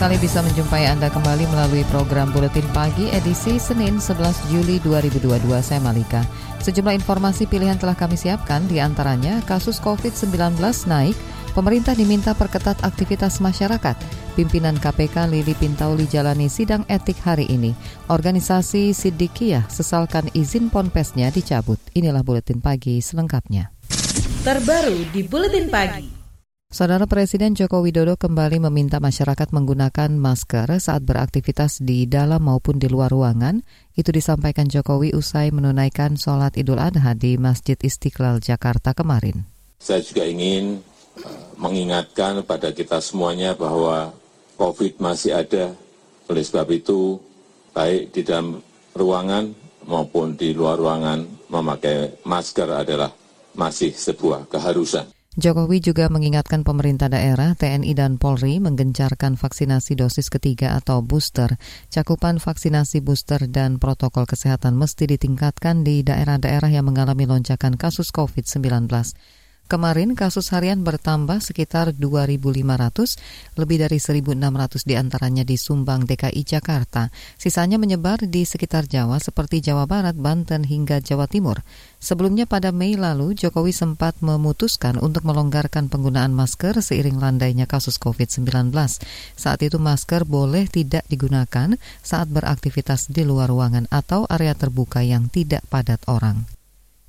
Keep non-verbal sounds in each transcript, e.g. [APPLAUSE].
Sekali bisa menjumpai Anda kembali melalui program Buletin Pagi edisi Senin 11 Juli 2022. Saya Malika. Sejumlah informasi pilihan telah kami siapkan, di antaranya kasus COVID-19 naik, pemerintah diminta perketat aktivitas masyarakat, pimpinan KPK Lili Pintauli jalani sidang etik hari ini, organisasi Sidikiyah sesalkan izin ponpesnya dicabut. Inilah Buletin Pagi selengkapnya. Terbaru di Buletin Pagi. Saudara Presiden Joko Widodo kembali meminta masyarakat menggunakan masker saat beraktivitas di dalam maupun di luar ruangan. Itu disampaikan Jokowi usai menunaikan sholat Idul Adha di Masjid Istiqlal Jakarta kemarin. Saya juga ingin uh, mengingatkan pada kita semuanya bahwa COVID masih ada. Oleh sebab itu, baik di dalam ruangan maupun di luar ruangan, memakai masker adalah masih sebuah keharusan. Jokowi juga mengingatkan pemerintah daerah, TNI dan Polri menggencarkan vaksinasi dosis ketiga atau booster. Cakupan vaksinasi booster dan protokol kesehatan mesti ditingkatkan di daerah-daerah yang mengalami lonjakan kasus COVID-19. Kemarin kasus harian bertambah sekitar 2.500, lebih dari 1.600 di antaranya di Sumbang, DKI Jakarta. Sisanya menyebar di sekitar Jawa seperti Jawa Barat, Banten, hingga Jawa Timur. Sebelumnya pada Mei lalu, Jokowi sempat memutuskan untuk melonggarkan penggunaan masker seiring landainya kasus COVID-19. Saat itu masker boleh tidak digunakan saat beraktivitas di luar ruangan atau area terbuka yang tidak padat orang.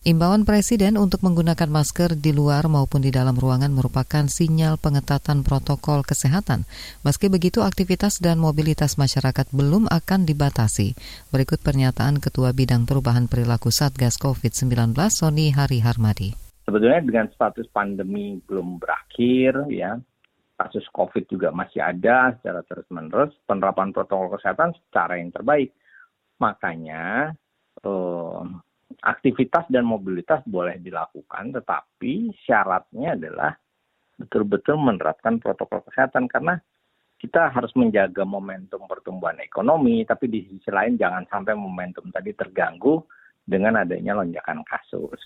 Imbauan Presiden untuk menggunakan masker di luar maupun di dalam ruangan merupakan sinyal pengetatan protokol kesehatan. Meski begitu, aktivitas dan mobilitas masyarakat belum akan dibatasi. Berikut pernyataan Ketua Bidang Perubahan Perilaku Satgas COVID-19, Sony Hari Harmadi. Sebetulnya dengan status pandemi belum berakhir, ya kasus COVID juga masih ada secara terus-menerus, penerapan protokol kesehatan secara yang terbaik. Makanya, eh, aktivitas dan mobilitas boleh dilakukan, tetapi syaratnya adalah betul-betul menerapkan protokol kesehatan karena kita harus menjaga momentum pertumbuhan ekonomi, tapi di sisi lain jangan sampai momentum tadi terganggu dengan adanya lonjakan kasus.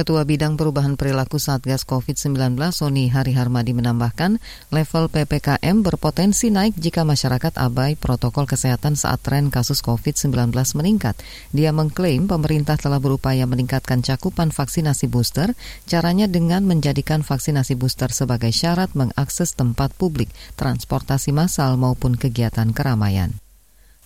Ketua Bidang Perubahan Perilaku Satgas COVID-19 Sony Hari Harmadi menambahkan, level PPKM berpotensi naik jika masyarakat abai protokol kesehatan saat tren kasus COVID-19 meningkat. Dia mengklaim pemerintah telah berupaya meningkatkan cakupan vaksinasi booster, caranya dengan menjadikan vaksinasi booster sebagai syarat mengakses tempat publik, transportasi massal maupun kegiatan keramaian.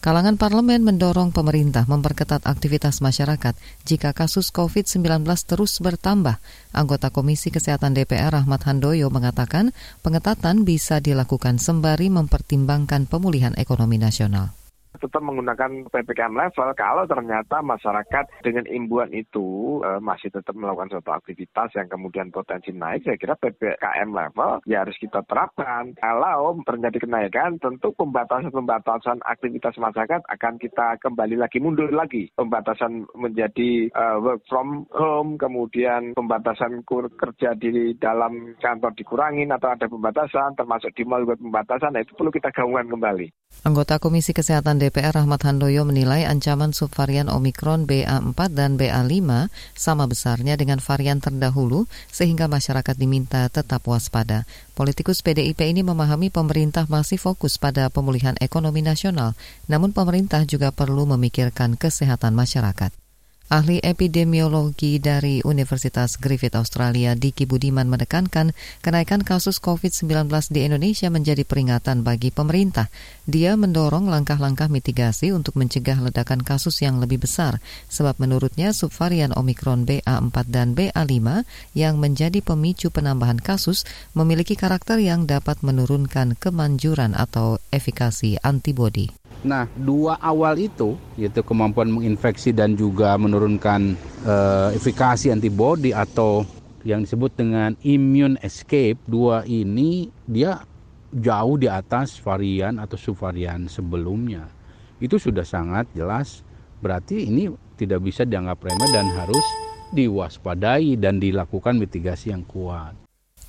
Kalangan parlemen mendorong pemerintah memperketat aktivitas masyarakat jika kasus COVID-19 terus bertambah. Anggota Komisi Kesehatan DPR Rahmat Handoyo mengatakan pengetatan bisa dilakukan sembari mempertimbangkan pemulihan ekonomi nasional tetap menggunakan PPKM level kalau ternyata masyarakat dengan imbuan itu e, masih tetap melakukan suatu aktivitas yang kemudian potensi naik, saya kira PPKM level ya harus kita terapkan. Kalau terjadi kenaikan, tentu pembatasan-pembatasan aktivitas masyarakat akan kita kembali lagi mundur lagi. Pembatasan menjadi e, work from home, kemudian pembatasan kerja di dalam kantor dikurangin atau ada pembatasan, termasuk di mall pembatasan, nah itu perlu kita gabungkan kembali. Anggota Komisi Kesehatan DPR Rahmat Handoyo menilai ancaman subvarian Omikron BA4 dan BA5 sama besarnya dengan varian terdahulu sehingga masyarakat diminta tetap waspada. Politikus PDIP ini memahami pemerintah masih fokus pada pemulihan ekonomi nasional, namun pemerintah juga perlu memikirkan kesehatan masyarakat. Ahli epidemiologi dari Universitas Griffith Australia Diki Budiman menekankan kenaikan kasus COVID-19 di Indonesia menjadi peringatan bagi pemerintah. Dia mendorong langkah-langkah mitigasi untuk mencegah ledakan kasus yang lebih besar, sebab menurutnya subvarian Omikron BA4 dan BA5 yang menjadi pemicu penambahan kasus memiliki karakter yang dapat menurunkan kemanjuran atau efikasi antibodi. Nah, dua awal itu, yaitu kemampuan menginfeksi dan juga menurunkan uh, efikasi antibodi atau yang disebut dengan immune escape, dua ini dia jauh di atas varian atau subvarian sebelumnya. Itu sudah sangat jelas berarti ini tidak bisa dianggap remeh dan harus diwaspadai dan dilakukan mitigasi yang kuat.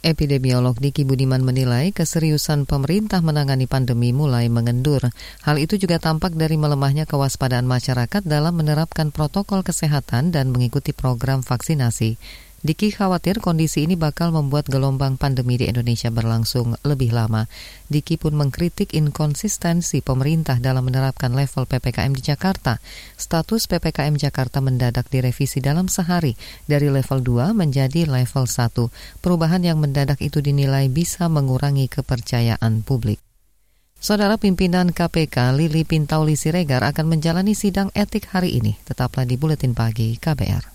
Epidemiolog Diki Budiman menilai keseriusan pemerintah menangani pandemi mulai mengendur. Hal itu juga tampak dari melemahnya kewaspadaan masyarakat dalam menerapkan protokol kesehatan dan mengikuti program vaksinasi. Diki khawatir kondisi ini bakal membuat gelombang pandemi di Indonesia berlangsung lebih lama. Diki pun mengkritik inkonsistensi pemerintah dalam menerapkan level PPKM di Jakarta. Status PPKM Jakarta mendadak direvisi dalam sehari dari level 2 menjadi level 1. Perubahan yang mendadak itu dinilai bisa mengurangi kepercayaan publik. Saudara pimpinan KPK Lili Pintauli Siregar akan menjalani sidang etik hari ini. Tetaplah di Buletin Pagi KBR.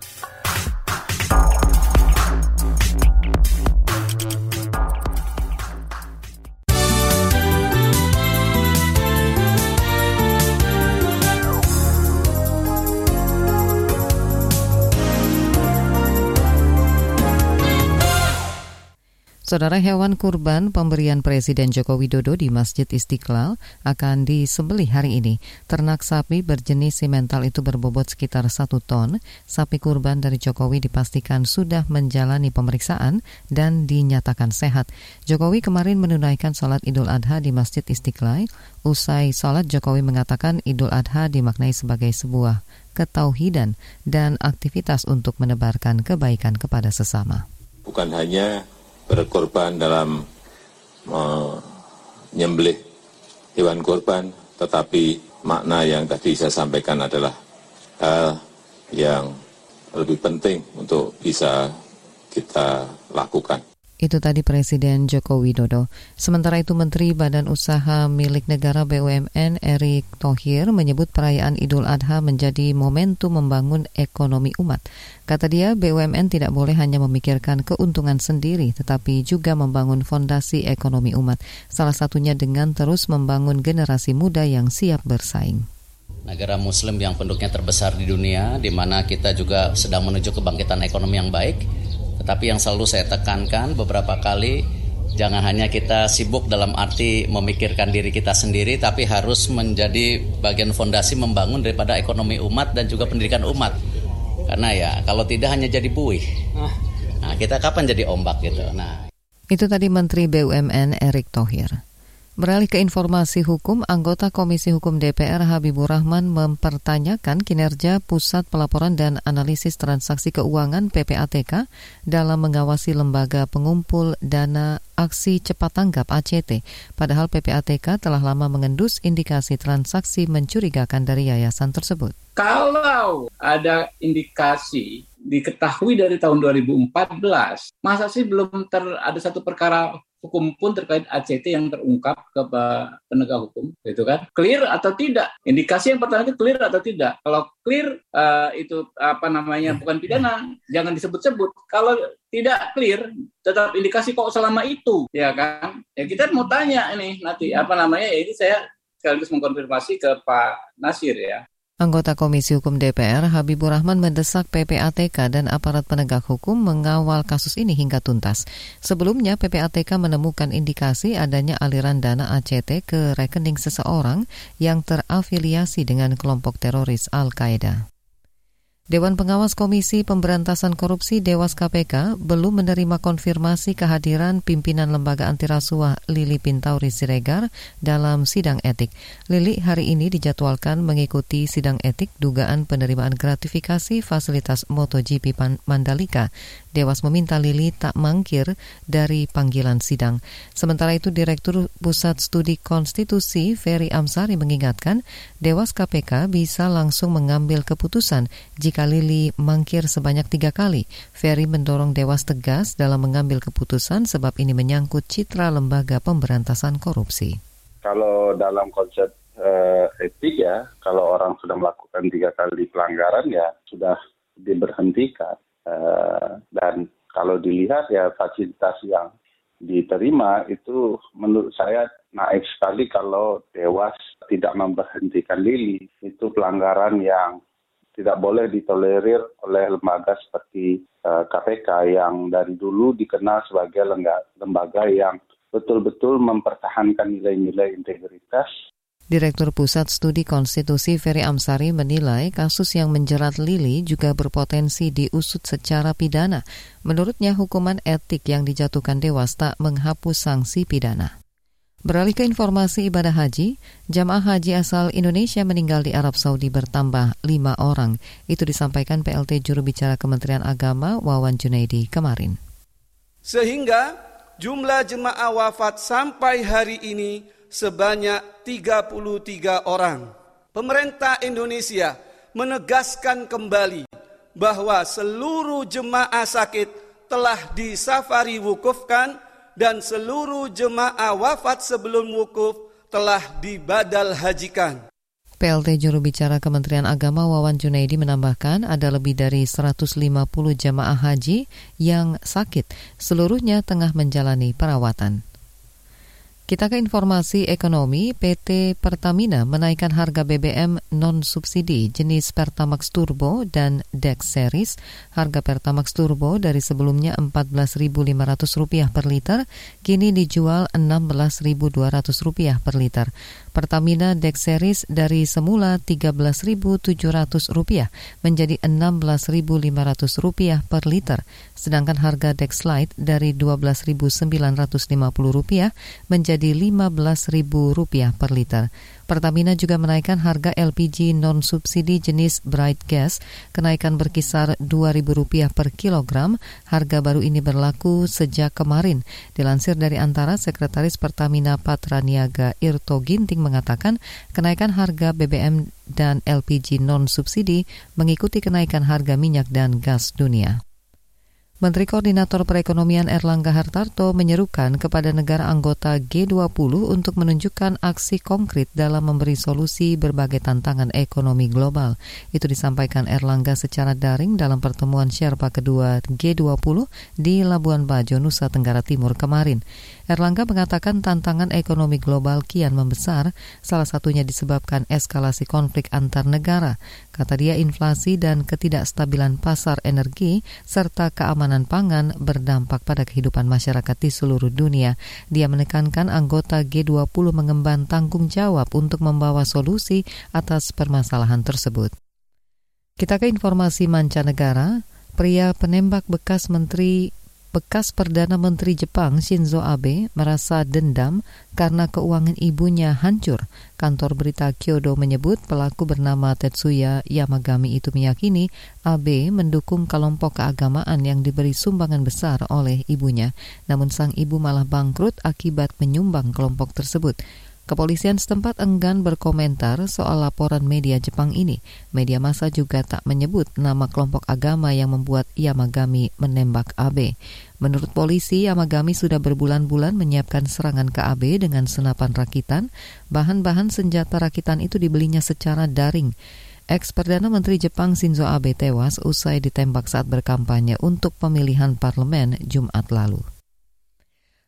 Saudara hewan kurban pemberian Presiden Joko Widodo di Masjid Istiqlal akan disembelih hari ini. Ternak sapi berjenis simental itu berbobot sekitar satu ton. Sapi kurban dari Jokowi dipastikan sudah menjalani pemeriksaan dan dinyatakan sehat. Jokowi kemarin menunaikan sholat Idul Adha di Masjid Istiqlal. Usai sholat, Jokowi mengatakan Idul Adha dimaknai sebagai sebuah ketauhidan dan aktivitas untuk menebarkan kebaikan kepada sesama. Bukan hanya berkorban dalam menyembelih hewan korban, tetapi makna yang tadi saya sampaikan adalah hal yang lebih penting untuk bisa kita lakukan. Itu tadi Presiden Joko Widodo. Sementara itu Menteri Badan Usaha Milik Negara BUMN Erick Thohir menyebut perayaan Idul Adha menjadi momentum membangun ekonomi umat. Kata dia, BUMN tidak boleh hanya memikirkan keuntungan sendiri, tetapi juga membangun fondasi ekonomi umat. Salah satunya dengan terus membangun generasi muda yang siap bersaing negara muslim yang penduduknya terbesar di dunia di mana kita juga sedang menuju kebangkitan ekonomi yang baik tetapi yang selalu saya tekankan beberapa kali jangan hanya kita sibuk dalam arti memikirkan diri kita sendiri tapi harus menjadi bagian fondasi membangun daripada ekonomi umat dan juga pendidikan umat. Karena ya kalau tidak hanya jadi buih. Nah, kita kapan jadi ombak gitu. Nah, itu tadi Menteri BUMN Erick Thohir. Beralih ke informasi hukum, anggota Komisi Hukum DPR Habibur Rahman mempertanyakan kinerja Pusat Pelaporan dan Analisis Transaksi Keuangan PPATK dalam mengawasi lembaga pengumpul dana aksi cepat tanggap ACT. Padahal PPATK telah lama mengendus indikasi transaksi mencurigakan dari yayasan tersebut. Kalau ada indikasi diketahui dari tahun 2014, masa sih belum ter, ada satu perkara hukum pun terkait ACT yang terungkap ke penegak hukum, gitu kan? Clear atau tidak? Indikasi yang pertama itu clear atau tidak? Kalau clear uh, itu apa namanya bukan pidana, jangan disebut-sebut. Kalau tidak clear, tetap indikasi kok selama itu, ya kan? Ya kita mau tanya ini nanti apa namanya? Ya ini saya sekaligus mengkonfirmasi ke Pak Nasir ya. Anggota Komisi Hukum DPR Habibur Rahman mendesak PPATK dan aparat penegak hukum mengawal kasus ini hingga tuntas. Sebelumnya PPATK menemukan indikasi adanya aliran dana ACT ke rekening seseorang yang terafiliasi dengan kelompok teroris Al-Qaeda. Dewan Pengawas Komisi Pemberantasan Korupsi Dewas KPK belum menerima konfirmasi kehadiran pimpinan lembaga anti rasuah Lili Pintauri Siregar dalam sidang etik. Lili hari ini dijadwalkan mengikuti sidang etik dugaan penerimaan gratifikasi fasilitas MotoGP Mandalika Dewas meminta Lili tak mangkir dari panggilan sidang. Sementara itu Direktur Pusat Studi Konstitusi Ferry Amsari mengingatkan Dewas KPK bisa langsung mengambil keputusan jika Lili mangkir sebanyak tiga kali. Ferry mendorong Dewas tegas dalam mengambil keputusan sebab ini menyangkut citra lembaga pemberantasan korupsi. Kalau dalam konsep uh, etik ya, kalau orang sudah melakukan tiga kali pelanggaran ya sudah diberhentikan dan kalau dilihat ya fasilitas yang diterima itu menurut saya naik sekali kalau Dewas tidak memberhentikan Lili. Itu pelanggaran yang tidak boleh ditolerir oleh lembaga seperti eh, KPK yang dari dulu dikenal sebagai lembaga yang betul-betul mempertahankan nilai-nilai integritas Direktur Pusat Studi Konstitusi Ferry Amsari menilai kasus yang menjerat Lili juga berpotensi diusut secara pidana. Menurutnya hukuman etik yang dijatuhkan Dewas tak menghapus sanksi pidana. Beralih ke informasi ibadah haji, jamaah haji asal Indonesia meninggal di Arab Saudi bertambah lima orang. Itu disampaikan PLT juru bicara Kementerian Agama Wawan Junaidi kemarin. Sehingga jumlah jemaah wafat sampai hari ini sebanyak 33 orang. Pemerintah Indonesia menegaskan kembali bahwa seluruh jemaah sakit telah disafari wukufkan dan seluruh jemaah wafat sebelum wukuf telah dibadal hajikan. PLT juru bicara Kementerian Agama Wawan Junaidi menambahkan ada lebih dari 150 jemaah haji yang sakit, seluruhnya tengah menjalani perawatan. Kita ke informasi ekonomi, PT Pertamina menaikkan harga BBM non-subsidi jenis Pertamax Turbo dan Dex Series. Harga Pertamax Turbo dari sebelumnya Rp14.500 per liter, kini dijual Rp16.200 per liter. Pertamina Dex Series dari semula Rp13.700 menjadi Rp16.500 per liter, sedangkan harga Dex Lite dari Rp12.950 menjadi Rp15.000 per liter. Pertamina juga menaikkan harga LPG non-subsidi jenis Bright Gas. Kenaikan berkisar Rp2.000 per kilogram. Harga baru ini berlaku sejak kemarin. Dilansir dari antara Sekretaris Pertamina Patra Niaga Irto Ginting mengatakan kenaikan harga BBM dan LPG non-subsidi mengikuti kenaikan harga minyak dan gas dunia. Menteri Koordinator Perekonomian Erlangga Hartarto menyerukan kepada negara anggota G20 untuk menunjukkan aksi konkret dalam memberi solusi berbagai tantangan ekonomi global. Itu disampaikan Erlangga secara daring dalam pertemuan Sherpa kedua G20 di Labuan Bajo, Nusa Tenggara Timur kemarin. Erlangga mengatakan tantangan ekonomi global kian membesar, salah satunya disebabkan eskalasi konflik antar negara. Kata dia inflasi dan ketidakstabilan pasar energi serta keamanan pangan berdampak pada kehidupan masyarakat di seluruh dunia. Dia menekankan anggota G20 mengemban tanggung jawab untuk membawa solusi atas permasalahan tersebut. Kita ke informasi mancanegara. Pria penembak bekas Menteri bekas Perdana Menteri Jepang Shinzo Abe merasa dendam karena keuangan ibunya hancur. Kantor berita Kyodo menyebut pelaku bernama Tetsuya Yamagami itu meyakini Abe mendukung kelompok keagamaan yang diberi sumbangan besar oleh ibunya. Namun sang ibu malah bangkrut akibat menyumbang kelompok tersebut. Kepolisian setempat enggan berkomentar soal laporan media Jepang ini. Media massa juga tak menyebut nama kelompok agama yang membuat Yamagami menembak Abe. Menurut polisi, Yamagami sudah berbulan-bulan menyiapkan serangan ke Abe dengan senapan rakitan. Bahan-bahan senjata rakitan itu dibelinya secara daring. Ex-Perdana Menteri Jepang Shinzo Abe tewas usai ditembak saat berkampanye untuk pemilihan parlemen Jumat lalu.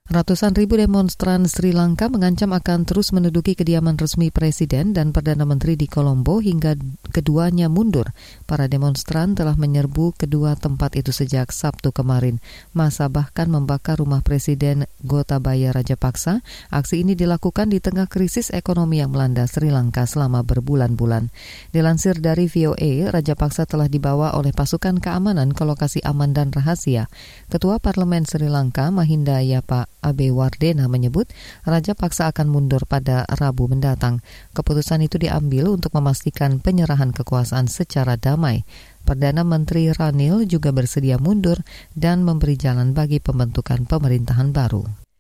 Ratusan ribu demonstran Sri Lanka mengancam akan terus menduduki kediaman resmi Presiden dan Perdana Menteri di Kolombo hingga keduanya mundur. Para demonstran telah menyerbu kedua tempat itu sejak Sabtu kemarin. Masa bahkan membakar rumah Presiden Gotabaya Rajapaksa. Aksi ini dilakukan di tengah krisis ekonomi yang melanda Sri Lanka selama berbulan-bulan. Dilansir dari VOA, Rajapaksa telah dibawa oleh pasukan keamanan ke lokasi aman dan rahasia. Ketua Parlemen Sri Lanka, Mahinda Yapa Abe Wardena menyebut Raja Paksa akan mundur pada Rabu mendatang. Keputusan itu diambil untuk memastikan penyerahan kekuasaan secara damai. Perdana Menteri Ranil juga bersedia mundur dan memberi jalan bagi pembentukan pemerintahan baru.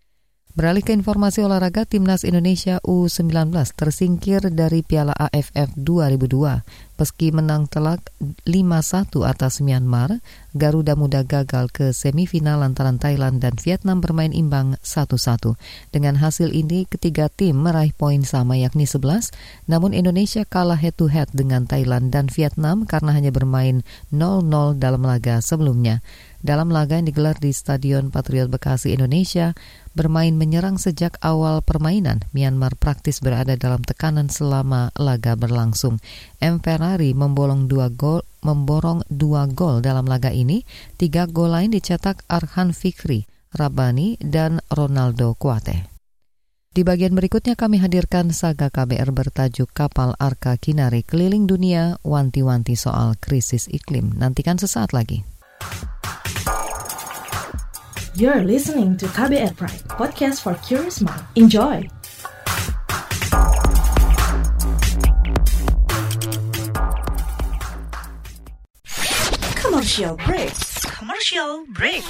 Beralih ke informasi olahraga, Timnas Indonesia U19 tersingkir dari Piala AFF 2002. Meski menang telak 5-1 atas Myanmar, Garuda Muda gagal ke semifinal lantaran Thailand dan Vietnam bermain imbang 1-1. Dengan hasil ini, ketiga tim meraih poin sama yakni 11, namun Indonesia kalah head-to-head dengan Thailand dan Vietnam karena hanya bermain 0-0 dalam laga sebelumnya. Dalam laga yang digelar di Stadion Patriot Bekasi Indonesia, bermain menyerang sejak awal permainan. Myanmar praktis berada dalam tekanan selama laga berlangsung. M. Ferrari membolong dua gol, memborong dua gol dalam laga ini. Tiga gol lain dicetak Arhan Fikri. Rabani, dan Ronaldo Kuate. Di bagian berikutnya kami hadirkan saga KBR bertajuk Kapal Arka Kinari Keliling Dunia Wanti-Wanti Soal Krisis Iklim. Nantikan sesaat lagi. You're listening to KBR Pride, podcast for curious mind. Enjoy! Commercial break. Commercial break.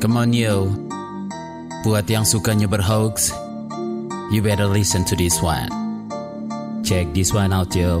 Come on yo, buat yang sukanya berhoax, you better listen to this one. Check this one out yo.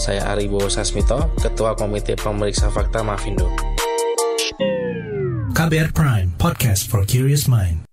Saya Aribo Sasmito, Ketua Komite Pemeriksa Fakta Mafindo. KBR Prime, podcast for curious mind.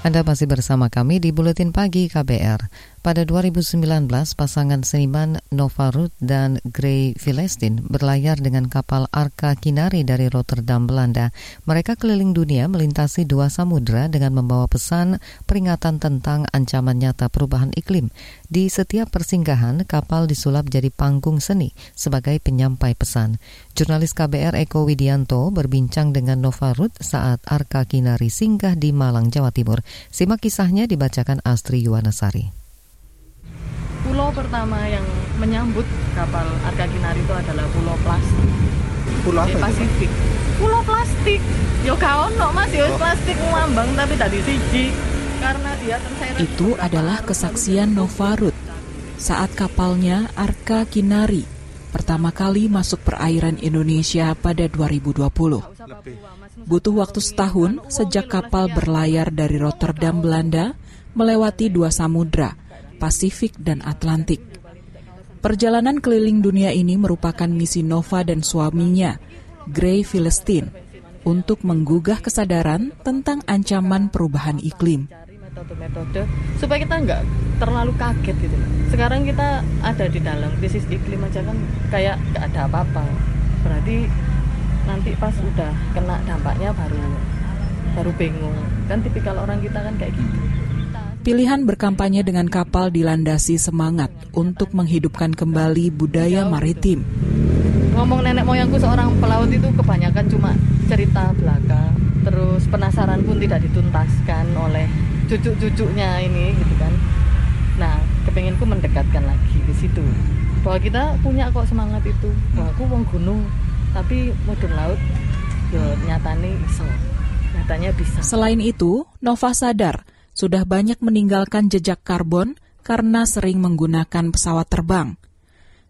Anda masih bersama kami di Buletin Pagi KBR. Pada 2019, pasangan seniman Nova Ruth dan Gray Vilestin berlayar dengan kapal Arka Kinari dari Rotterdam, Belanda. Mereka keliling dunia melintasi dua samudera dengan membawa pesan peringatan tentang ancaman nyata perubahan iklim. Di setiap persinggahan, kapal disulap jadi panggung seni sebagai penyampai pesan. Jurnalis KBR Eko Widianto berbincang dengan Nova Ruth saat Arka Kinari singgah di Malang, Jawa Timur. Simak kisahnya dibacakan Astri Yuwanasari. Pulau pertama yang menyambut kapal Arka Kinari itu adalah Pulau Plastik. Pulau apa di itu? Pasifik. Pulau Plastik. Yo gak ono Mas, yo plastik ngambang tapi tadi siji karena dia terseret Itu adalah kesaksian Nova Ruth saat kapalnya Arka Kinari pertama kali masuk perairan Indonesia pada 2020. Butuh waktu setahun sejak kapal berlayar dari Rotterdam, Belanda, melewati dua samudra, Pasifik dan Atlantik. Perjalanan keliling dunia ini merupakan misi Nova dan suaminya, Gray Philistine, untuk menggugah kesadaran tentang ancaman perubahan iklim. metode-metode supaya kita nggak terlalu kaget gitu. Sekarang kita ada di dalam krisis iklim aja kan kayak nggak ada apa-apa. Berarti nanti pas udah kena dampaknya baru baru bingung. Kan tipikal orang kita kan kayak gitu. Pilihan berkampanye dengan kapal dilandasi semangat untuk menghidupkan kembali budaya maritim. Ngomong nenek moyangku seorang pelaut itu kebanyakan cuma cerita belaka. Terus penasaran pun tidak dituntaskan oleh cucu-cucunya ini gitu kan. Nah, kepenginku mendekatkan lagi di situ. Bahwa kita punya kok semangat itu. Bahwa aku wong gunung, tapi mudun laut yo nyatane iso. Nyatanya bisa. Selain itu, Nova sadar sudah banyak meninggalkan jejak karbon karena sering menggunakan pesawat terbang.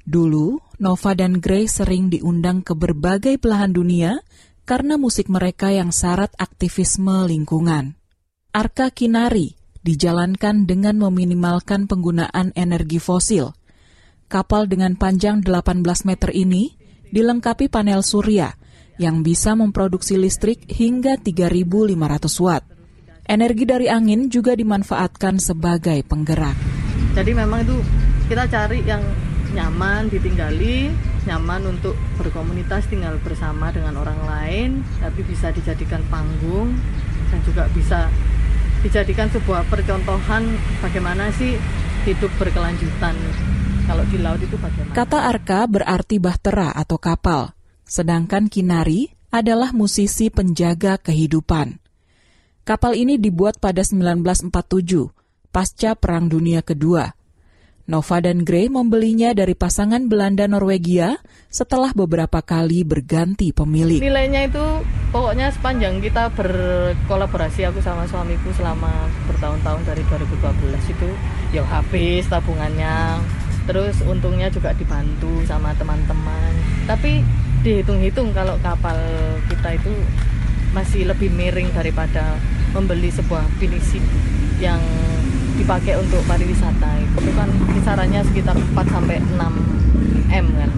Dulu, Nova dan Gray sering diundang ke berbagai belahan dunia karena musik mereka yang syarat aktivisme lingkungan. Arka Kinari dijalankan dengan meminimalkan penggunaan energi fosil. Kapal dengan panjang 18 meter ini dilengkapi panel surya yang bisa memproduksi listrik hingga 3.500 watt. Energi dari angin juga dimanfaatkan sebagai penggerak. Jadi memang itu kita cari yang nyaman ditinggali, nyaman untuk berkomunitas tinggal bersama dengan orang lain, tapi bisa dijadikan panggung dan juga bisa dijadikan sebuah percontohan bagaimana sih hidup berkelanjutan. Kalau di laut itu bagaimana? Kata Arka berarti bahtera atau kapal, sedangkan Kinari adalah musisi penjaga kehidupan. Kapal ini dibuat pada 1947, pasca Perang Dunia Kedua. Nova dan Gray membelinya dari pasangan Belanda Norwegia setelah beberapa kali berganti pemilik. Nilainya itu pokoknya sepanjang kita berkolaborasi aku sama suamiku selama bertahun-tahun dari 2012 itu ya habis tabungannya. Terus untungnya juga dibantu sama teman-teman. Tapi dihitung-hitung kalau kapal kita itu masih lebih miring daripada membeli sebuah pinisi yang dipakai untuk pariwisata itu kan kisarannya sekitar 4 sampai 6 m kan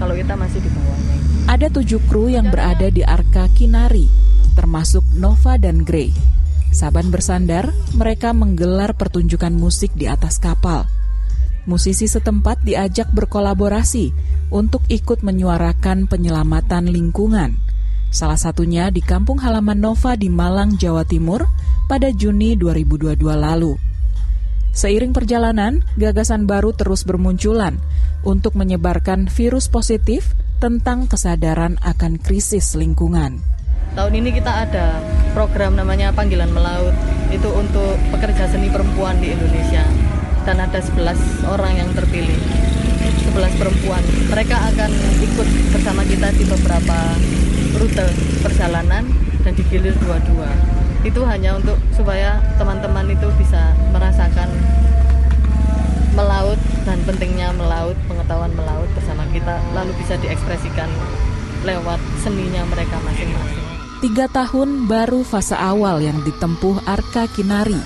kalau kita masih di bawahnya Ada tujuh kru yang berada di Arka Kinari, termasuk Nova dan Grey. Saban bersandar, mereka menggelar pertunjukan musik di atas kapal. Musisi setempat diajak berkolaborasi untuk ikut menyuarakan penyelamatan lingkungan. Salah satunya di kampung halaman Nova di Malang, Jawa Timur pada Juni 2022 lalu. Seiring perjalanan, gagasan baru terus bermunculan untuk menyebarkan virus positif tentang kesadaran akan krisis lingkungan. tahun ini kita ada program namanya Panggilan Melaut itu untuk pekerja seni perempuan di Indonesia dan ada 11 orang yang terpilih 11 perempuan mereka akan ikut bersama kita di beberapa rute perjalanan dan digilir dua-dua itu hanya untuk supaya teman-teman itu bisa merasakan melaut dan pentingnya melaut pengetahuan melaut bersama kita lalu bisa diekspresikan lewat seninya mereka masing-masing Tiga tahun baru fase awal yang ditempuh Arka Kinari.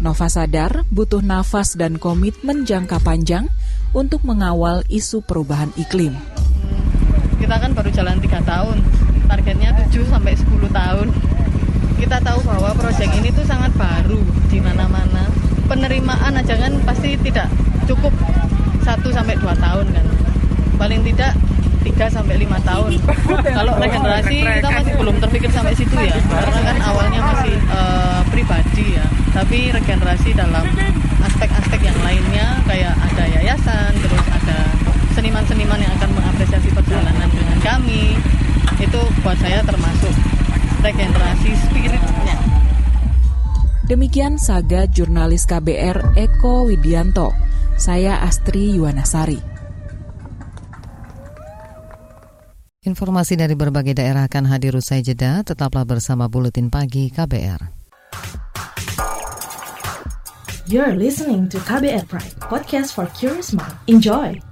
Nova sadar butuh nafas dan komitmen jangka panjang untuk mengawal isu perubahan iklim. kita kan baru jalan tiga tahun targetnya 7 sampai 10 tahun. Kita tahu bahwa proyek ini tuh sangat baru di mana-mana. Penerimaan aja kan pasti tidak cukup 1 sampai 2 tahun kan. Paling tidak 3 sampai 5 tahun. [LAUGHS] Kalau regenerasi kita masih belum terpikir sampai situ ya. Karena kan awalnya masih eh, pribadi ya. Tapi regenerasi dalam aspek-aspek yang lainnya kayak ada yayasan terus ada seniman-seniman yang akan mengapresiasi perjalanan dengan kami itu buat saya termasuk regenerasi spiritnya Demikian saga jurnalis KBR Eko Widianto. Saya Astri Yuwanasari. Informasi dari berbagai daerah akan hadir usai jeda. Tetaplah bersama Buletin Pagi KBR. You're listening to KBR Pride, podcast for curious mind. Enjoy!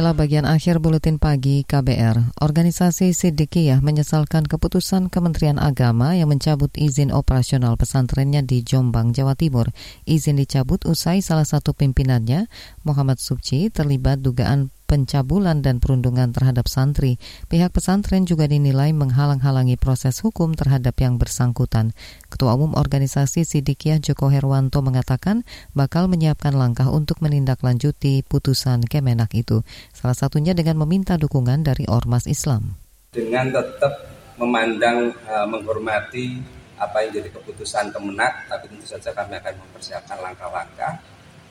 Inilah bagian akhir buletin pagi KBR. Organisasi Sidikiyah menyesalkan keputusan Kementerian Agama yang mencabut izin operasional pesantrennya di Jombang, Jawa Timur. Izin dicabut usai salah satu pimpinannya, Muhammad Subci, terlibat dugaan pencabulan dan perundungan terhadap santri. Pihak pesantren juga dinilai menghalang-halangi proses hukum terhadap yang bersangkutan. Ketua Umum Organisasi Sidikiyah Joko Herwanto mengatakan bakal menyiapkan langkah untuk menindaklanjuti putusan Kemenak itu. Salah satunya dengan meminta dukungan dari Ormas Islam. Dengan tetap memandang uh, menghormati apa yang jadi keputusan Kemenak, tapi tentu saja kami akan mempersiapkan langkah-langkah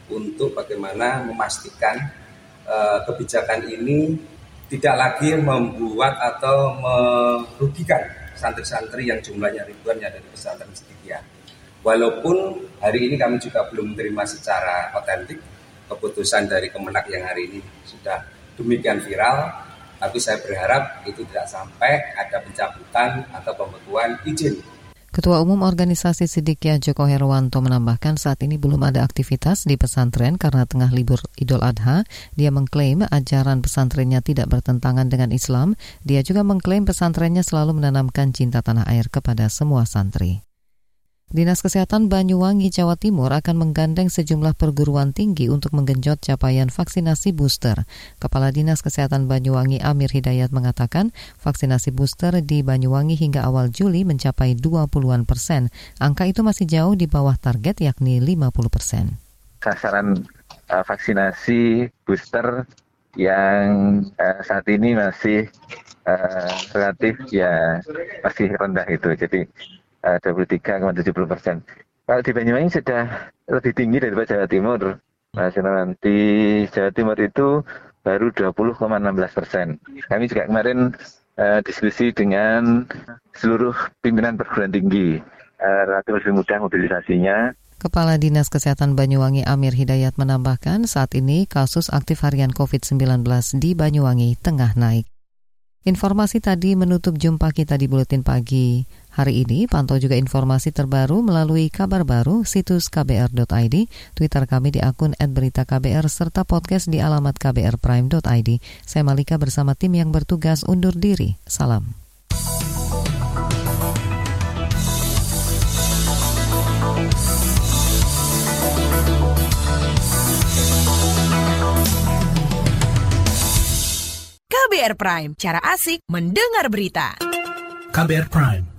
untuk bagaimana memastikan uh, kebijakan ini tidak lagi membuat atau merugikan santri-santri yang jumlahnya ribuan yang ada di pesantren Sidikiyah. Walaupun hari ini kami juga belum menerima secara otentik keputusan dari Kemenak yang hari ini sudah demikian viral, tapi saya berharap itu tidak sampai ada pencabutan atau pembekuan izin Ketua Umum Organisasi Sidikiyah Joko Herwanto menambahkan saat ini belum ada aktivitas di pesantren karena tengah libur Idul Adha. Dia mengklaim ajaran pesantrennya tidak bertentangan dengan Islam. Dia juga mengklaim pesantrennya selalu menanamkan cinta tanah air kepada semua santri. Dinas Kesehatan Banyuwangi, Jawa Timur akan menggandeng sejumlah perguruan tinggi untuk menggenjot capaian vaksinasi booster. Kepala Dinas Kesehatan Banyuwangi Amir Hidayat mengatakan vaksinasi booster di Banyuwangi hingga awal Juli mencapai 20-an persen. Angka itu masih jauh di bawah target yakni 50 persen. Sasaran uh, vaksinasi booster yang uh, saat ini masih uh, relatif ya masih rendah itu. Jadi uh, 23,70 persen. Kalau di Banyuwangi sudah lebih tinggi daripada Jawa Timur. Nasional nanti Jawa Timur itu baru 20,16 persen. Kami juga kemarin uh, diskusi dengan seluruh pimpinan perguruan tinggi. Uh, relatif lebih mudah mobilisasinya. Kepala Dinas Kesehatan Banyuwangi Amir Hidayat menambahkan saat ini kasus aktif harian COVID-19 di Banyuwangi tengah naik. Informasi tadi menutup jumpa kita di Buletin Pagi. Hari ini pantau juga informasi terbaru melalui kabar baru situs kbr.id, Twitter kami di akun @beritaKBR serta podcast di alamat kbrprime.id. Saya Malika bersama tim yang bertugas undur diri. Salam. KBR Prime, cara asik mendengar berita. KBR Prime,